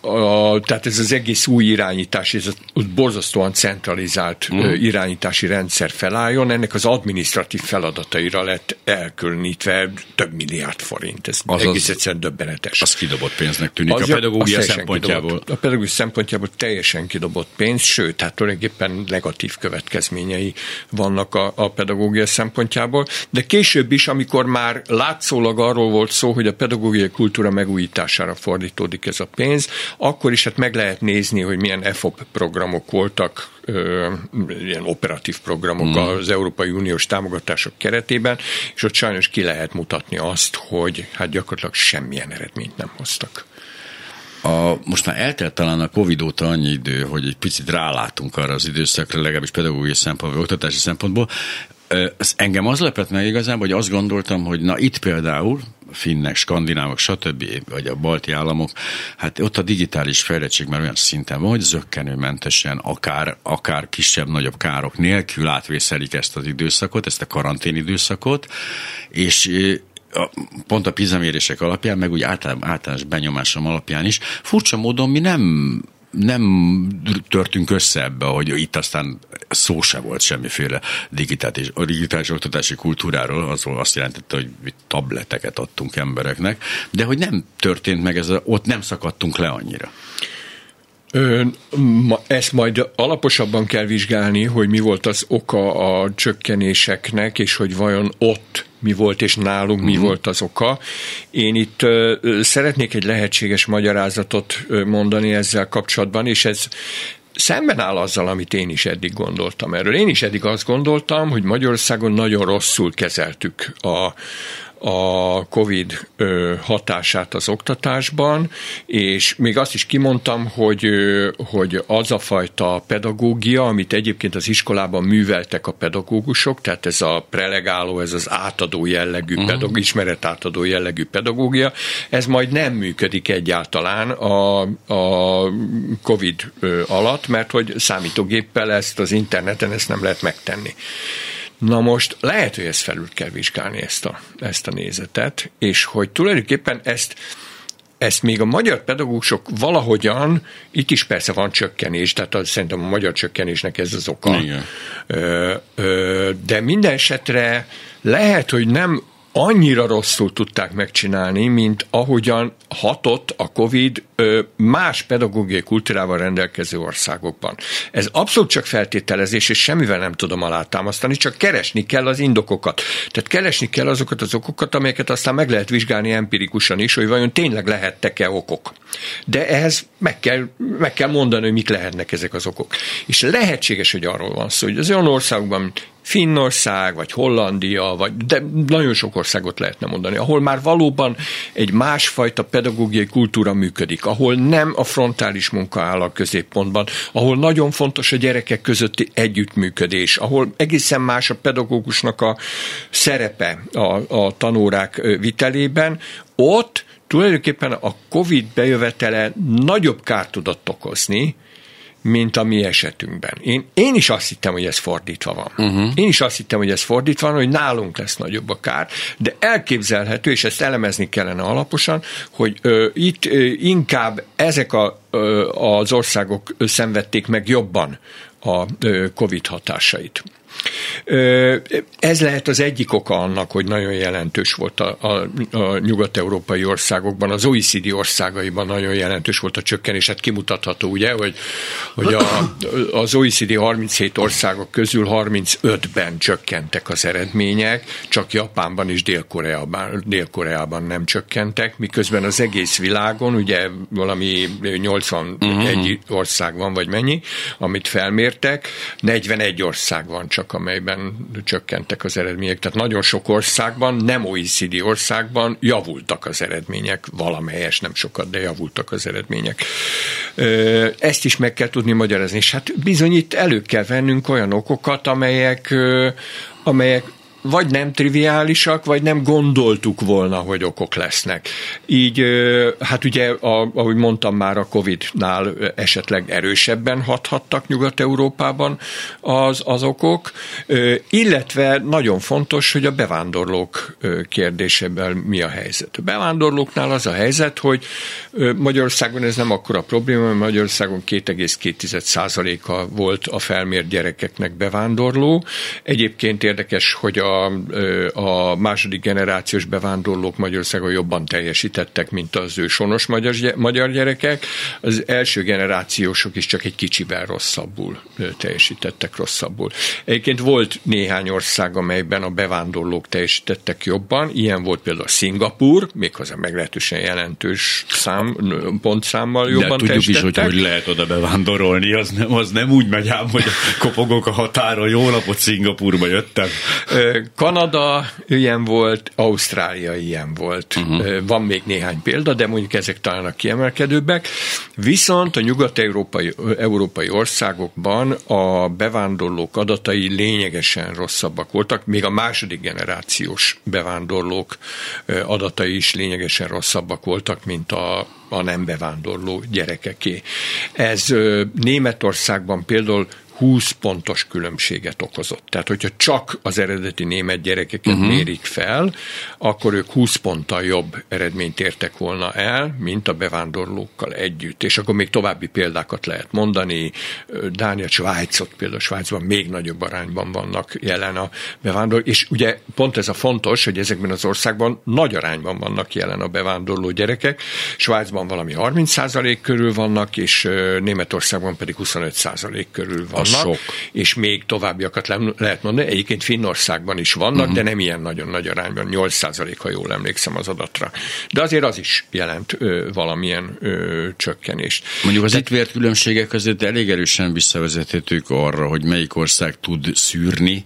a, tehát ez az egész új irányítás, ez a borzasztóan centralizált mm. irányítási rendszer felálljon, ennek az administratív feladataira lett elkülönítve több milliárd forint. Ez az egész egyszerűen döbbenetes. Az kidobott pénznek tűnik az a pedagógia szempontjából. Kidobott, a pedagógia szempontjából teljesen kidobott pénz, sőt, tehát tulajdonképpen negatív következményei vannak a, a pedagógia szempontjából, de később is, amikor már látszólag arról volt szó, hogy a pedagógiai kultúra megújítására fordítódik ez a pénz, akkor is hát meg lehet nézni, hogy milyen EFOP programok voltak, ilyen operatív programok mm. az Európai Uniós támogatások keretében, és ott sajnos ki lehet mutatni azt, hogy hát gyakorlatilag semmilyen eredményt nem hoztak. A, most már eltelt talán a Covid óta annyi idő, hogy egy picit rálátunk arra az időszakra, legalábbis pedagógiai szempontból, oktatási szempontból. Ez engem az lepett meg igazából, hogy azt gondoltam, hogy na itt például finnek, skandinávok, stb., vagy a balti államok, hát ott a digitális fejlettség már olyan szinten van, hogy zöggenőmentesen, akár, akár kisebb-nagyobb károk nélkül átvészelik ezt az időszakot, ezt a karantén időszakot, és pont a pizamérések alapján, meg úgy általános benyomásom alapján is, furcsa módon mi nem nem törtünk össze ebbe, hogy itt aztán szó se volt semmiféle digitális, a digitális oktatási kultúráról, az azt jelentette, hogy tableteket adtunk embereknek, de hogy nem történt meg ez, ott nem szakadtunk le annyira. Ö, ma, ezt majd alaposabban kell vizsgálni, hogy mi volt az oka a csökkenéseknek, és hogy vajon ott mi volt, és nálunk mi uh-huh. volt az oka. Én itt ö, szeretnék egy lehetséges magyarázatot mondani ezzel kapcsolatban, és ez szemben áll azzal, amit én is eddig gondoltam erről. Én is eddig azt gondoltam, hogy Magyarországon nagyon rosszul kezeltük a, a COVID hatását az oktatásban, és még azt is kimondtam, hogy, hogy az a fajta pedagógia, amit egyébként az iskolában műveltek a pedagógusok, tehát ez a prelegáló, ez az átadó jellegű, uh-huh. pedagóg, ismeret átadó jellegű pedagógia, ez majd nem működik egyáltalán a, a COVID alatt, mert hogy számítógéppel ezt az interneten ezt nem lehet megtenni. Na most lehet, hogy ezt felül kell vizsgálni, ezt a, ezt a nézetet, és hogy tulajdonképpen ezt ezt még a magyar pedagógusok valahogyan, itt is persze van csökkenés, tehát az, szerintem a magyar csökkenésnek ez az oka. Igen. Ö, ö, de minden esetre lehet, hogy nem annyira rosszul tudták megcsinálni, mint ahogyan hatott a COVID más pedagógiai kultúrával rendelkező országokban. Ez abszolút csak feltételezés, és semmivel nem tudom alátámasztani, csak keresni kell az indokokat. Tehát keresni kell azokat az okokat, amelyeket aztán meg lehet vizsgálni empirikusan is, hogy vajon tényleg lehettek-e okok. De ehhez meg kell, meg kell mondani, hogy mik lehetnek ezek az okok. És lehetséges, hogy arról van szó, hogy az olyan országokban, Finnország, vagy Hollandia, vagy, de nagyon sok országot lehetne mondani, ahol már valóban egy másfajta pedagógiai kultúra működik, ahol nem a frontális munka áll a középpontban, ahol nagyon fontos a gyerekek közötti együttműködés, ahol egészen más a pedagógusnak a szerepe a, a tanórák vitelében, ott tulajdonképpen a COVID bejövetele nagyobb kárt tudott okozni, mint a mi esetünkben. Én, én is azt hittem, hogy ez fordítva van. Uh-huh. Én is azt hittem, hogy ez fordítva van, hogy nálunk lesz nagyobb a kár, de elképzelhető, és ezt elemezni kellene alaposan, hogy ö, itt ö, inkább ezek a, ö, az országok szenvedték meg jobban a ö, COVID hatásait. Ez lehet az egyik oka annak, hogy nagyon jelentős volt a, a, a nyugat-európai országokban, az OECD országaiban nagyon jelentős volt a csökkenés. Hát kimutatható, ugye, hogy, hogy a, az OECD 37 országok közül 35-ben csökkentek az eredmények, csak Japánban és Dél-Koreában, Dél-Koreában nem csökkentek, miközben az egész világon, ugye valami 81 uh-huh. ország van, vagy mennyi, amit felmértek, 41 ország van csak, amelyben csökkentek az eredmények. Tehát nagyon sok országban, nem OECD országban javultak az eredmények, valamelyes, nem sokat, de javultak az eredmények. Ezt is meg kell tudni magyarázni, és hát bizony itt elő kell vennünk olyan okokat, amelyek amelyek vagy nem triviálisak, vagy nem gondoltuk volna, hogy okok lesznek. Így, hát ugye, ahogy mondtam már, a Covid-nál esetleg erősebben hathattak Nyugat-Európában az, az okok, illetve nagyon fontos, hogy a bevándorlók kérdésében mi a helyzet. A bevándorlóknál az a helyzet, hogy Magyarországon ez nem akkora probléma, mert Magyarországon 2,2%-a volt a felmért gyerekeknek bevándorló. Egyébként érdekes, hogy a a, második generációs bevándorlók Magyarországon jobban teljesítettek, mint az ő sonos magyar, gyerekek. Az első generációsok is csak egy kicsivel rosszabbul teljesítettek rosszabbul. Egyébként volt néhány ország, amelyben a bevándorlók teljesítettek jobban. Ilyen volt például Szingapur, méghozzá meglehetősen jelentős szám, pontszámmal jobban De tudjuk is, hogy hogy lehet oda bevándorolni, az nem, az nem úgy megy ám, hogy kopogok a határon, jó napot Szingapurba jöttem. Kanada ilyen volt, Ausztrália ilyen volt. Uh-huh. Van még néhány példa, de mondjuk ezek talán a kiemelkedőbbek. Viszont a nyugat-európai európai országokban a bevándorlók adatai lényegesen rosszabbak voltak, még a második generációs bevándorlók adatai is lényegesen rosszabbak voltak, mint a, a nem bevándorló gyerekeké. Ez Németországban például 20 pontos különbséget okozott. Tehát, hogyha csak az eredeti német gyerekeket uh-huh. mérik fel, akkor ők 20 ponttal jobb eredményt értek volna el, mint a bevándorlókkal együtt. És akkor még további példákat lehet mondani. Dánia, Svájcot például Svájcban még nagyobb arányban vannak jelen a bevándorlók. És ugye pont ez a fontos, hogy ezekben az országban nagy arányban vannak jelen a bevándorló gyerekek. Svájcban valami 30% körül vannak, és Németországban pedig 25% körül vannak vannak, sok. és még továbbiakat le, lehet mondani. Egyébként Finnországban is vannak, uh-huh. de nem ilyen nagyon nagy arányban, 8% ha jól emlékszem az adatra. De azért az is jelent ö, valamilyen ö, csökkenést. Mondjuk az Te- itt vért különbségek között elég erősen visszavezethetők arra, hogy melyik ország tud szűrni,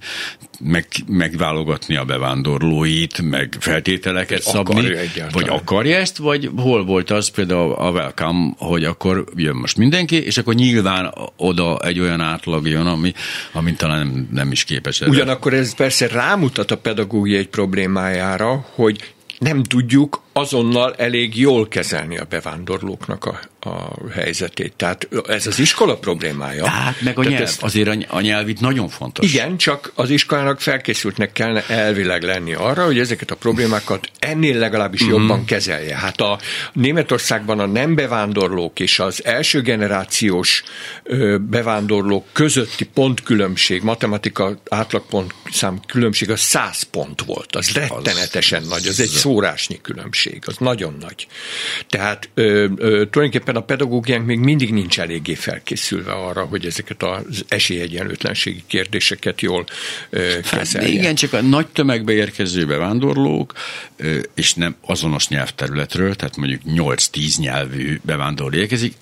meg, megválogatni a bevándorlóit, meg feltételeket szabni, vagy akarja ezt, vagy hol volt az például a welcome, hogy akkor jön most mindenki, és akkor nyilván oda egy olyan átlag jön, ami, amit talán nem, nem is képes. Erre. Ugyanakkor ez persze rámutat a pedagógia egy problémájára, hogy nem tudjuk azonnal elég jól kezelni a bevándorlóknak a, a helyzetét. Tehát ez az iskola problémája. Hát meg a nyelv, ezt, azért a nyelv itt nagyon fontos. Igen, csak az iskolának felkészültnek kellene elvileg lenni arra, hogy ezeket a problémákat ennél legalábbis mm. jobban kezelje. Hát a Németországban a nem bevándorlók és az első generációs bevándorlók közötti pontkülönbség, matematika átlagpontszám különbség az 100 pont volt. Az rettenetesen az, nagy, az egy szórásnyi különbség különbség, az nagyon nagy. Tehát ö, ö, tulajdonképpen a pedagógiánk még mindig nincs eléggé felkészülve arra, hogy ezeket az esélyegyenlőtlenségi kérdéseket jól ö, hát kezelje. Hát, igen, csak a nagy tömegbe érkező bevándorlók, ö, és nem azonos nyelvterületről, tehát mondjuk 8-10 nyelvű bevándorló érkezik,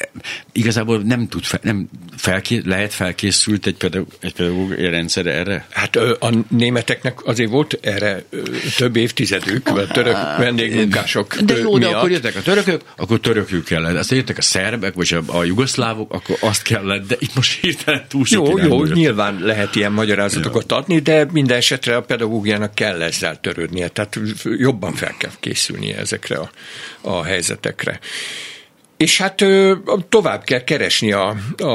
igazából nem tud, fel, nem felké, lehet felkészült egy, pedagóg, egy pedagógiai rendszer erre? Hát a németeknek azért volt erre több évtizedük, a török vendégmunkás migránsok De jó, miatt. de akkor jöttek a törökök, akkor törökül kellett. Aztán jöttek a szerbek, vagy a, a jugoszlávok, akkor azt kellett, de itt most hirtelen túl sok Jó, jó, jött. nyilván lehet ilyen magyarázatokat adni, de minden esetre a pedagógiának kell ezzel törődnie, tehát jobban fel kell készülnie ezekre a, a helyzetekre. És hát tovább kell keresni a, a,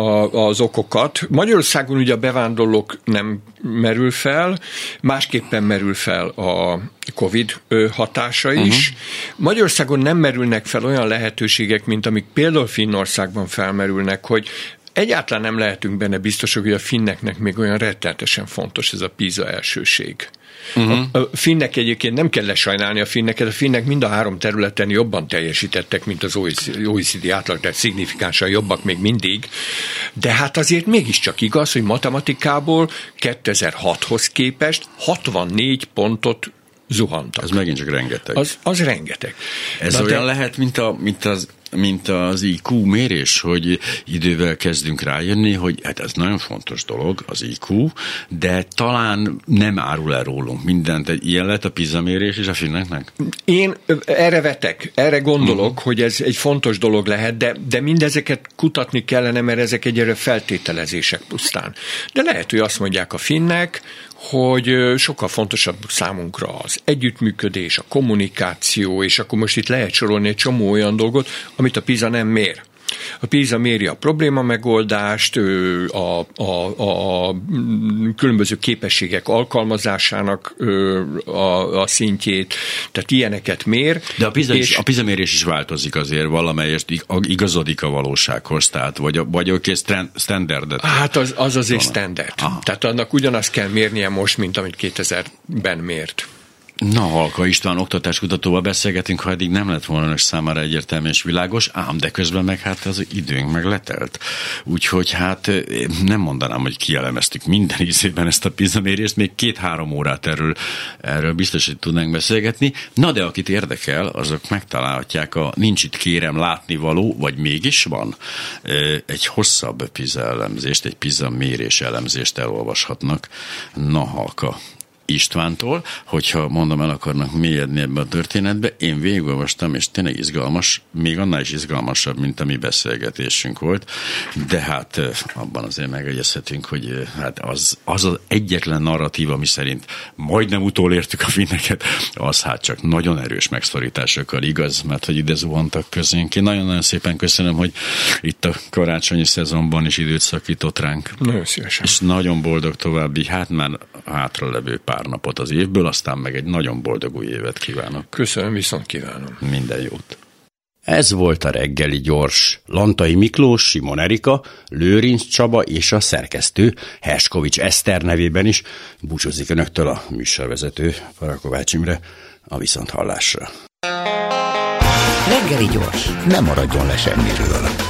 az okokat. Magyarországon ugye a bevándorlók nem merül fel, másképpen merül fel a COVID hatása is. Uh-huh. Magyarországon nem merülnek fel olyan lehetőségek, mint amik például Finnországban felmerülnek, hogy egyáltalán nem lehetünk benne biztosak, hogy a finneknek még olyan rettenetesen fontos ez a PISA elsőség. Uh-huh. A finnek egyébként nem kell lesajnálni a finneket, a finnek mind a három területen jobban teljesítettek, mint az OECD átlag, tehát szignifikánsan jobbak még mindig, de hát azért mégiscsak igaz, hogy matematikából 2006-hoz képest 64 pontot zuhantak. Ez megint csak rengeteg. Az, az rengeteg. Ez Na olyan de... lehet, mint, a, mint az mint az IQ mérés, hogy idővel kezdünk rájönni, hogy hát ez nagyon fontos dolog, az IQ, de talán nem árul el rólunk mindent. Egy ilyen lett a PISA mérés és a finneknek? Én erre vetek, erre gondolok, uh-huh. hogy ez egy fontos dolog lehet, de, de mindezeket kutatni kellene, mert ezek egyre feltételezések pusztán. De lehet, hogy azt mondják a finnek, hogy sokkal fontosabb számunkra az együttműködés, a kommunikáció, és akkor most itt lehet sorolni egy csomó olyan dolgot, amit a PISA nem mér. A PISA méri a probléma megoldást, a, a, a különböző képességek alkalmazásának a, a szintjét, tehát ilyeneket mér. De a PISA, és, is, a PISA mérés is változik azért valamelyest, igazodik a valósághoz, tehát vagy, vagy oké, standardet. Hát az, az azért standard. Aha. Tehát annak ugyanazt kell mérnie most, mint amit 2000-ben mért. Na, Halka István oktatáskutatóval beszélgetünk, ha eddig nem lett volna önök számára egyértelmű és világos, ám de közben meg hát az időnk meg letelt. Úgyhogy hát eh, nem mondanám, hogy kielemeztük minden ízében ezt a pizamérést, még két-három órát erről, erről biztos, hogy tudnánk beszélgetni. Na de akit érdekel, azok megtalálhatják a Nincs itt kérem látnivaló, vagy mégis van, eh, egy hosszabb PISA elemzést, egy PISA mérés elemzést elolvashatnak. Na, Halka, Istvántól, hogyha mondom el akarnak mélyedni ebbe a történetbe, én végigolvastam, és tényleg izgalmas, még annál is izgalmasabb, mint a mi beszélgetésünk volt, de hát abban azért megegyezhetünk, hogy hát az, az az egyetlen narratíva, ami szerint majdnem utolértük a finneket, az hát csak nagyon erős megszorításokkal igaz, mert hogy ide zuhantak közénk. Én nagyon-nagyon szépen köszönöm, hogy itt a karácsonyi szezonban is időt szakított ránk. Nagyon szívesen. És nagyon boldog további, hát már hátra levő pár pár napot az évből, aztán meg egy nagyon boldog új évet kívánok. Köszönöm, viszont kívánom. Minden jót. Ez volt a reggeli gyors. Lantai Miklós, Simon Erika, Lőrinc Csaba és a szerkesztő Herskovics Eszter nevében is búcsúzik önöktől a műsorvezető Parakovács Imre a viszonthallásra. Reggeli gyors, nem maradjon le semmiről.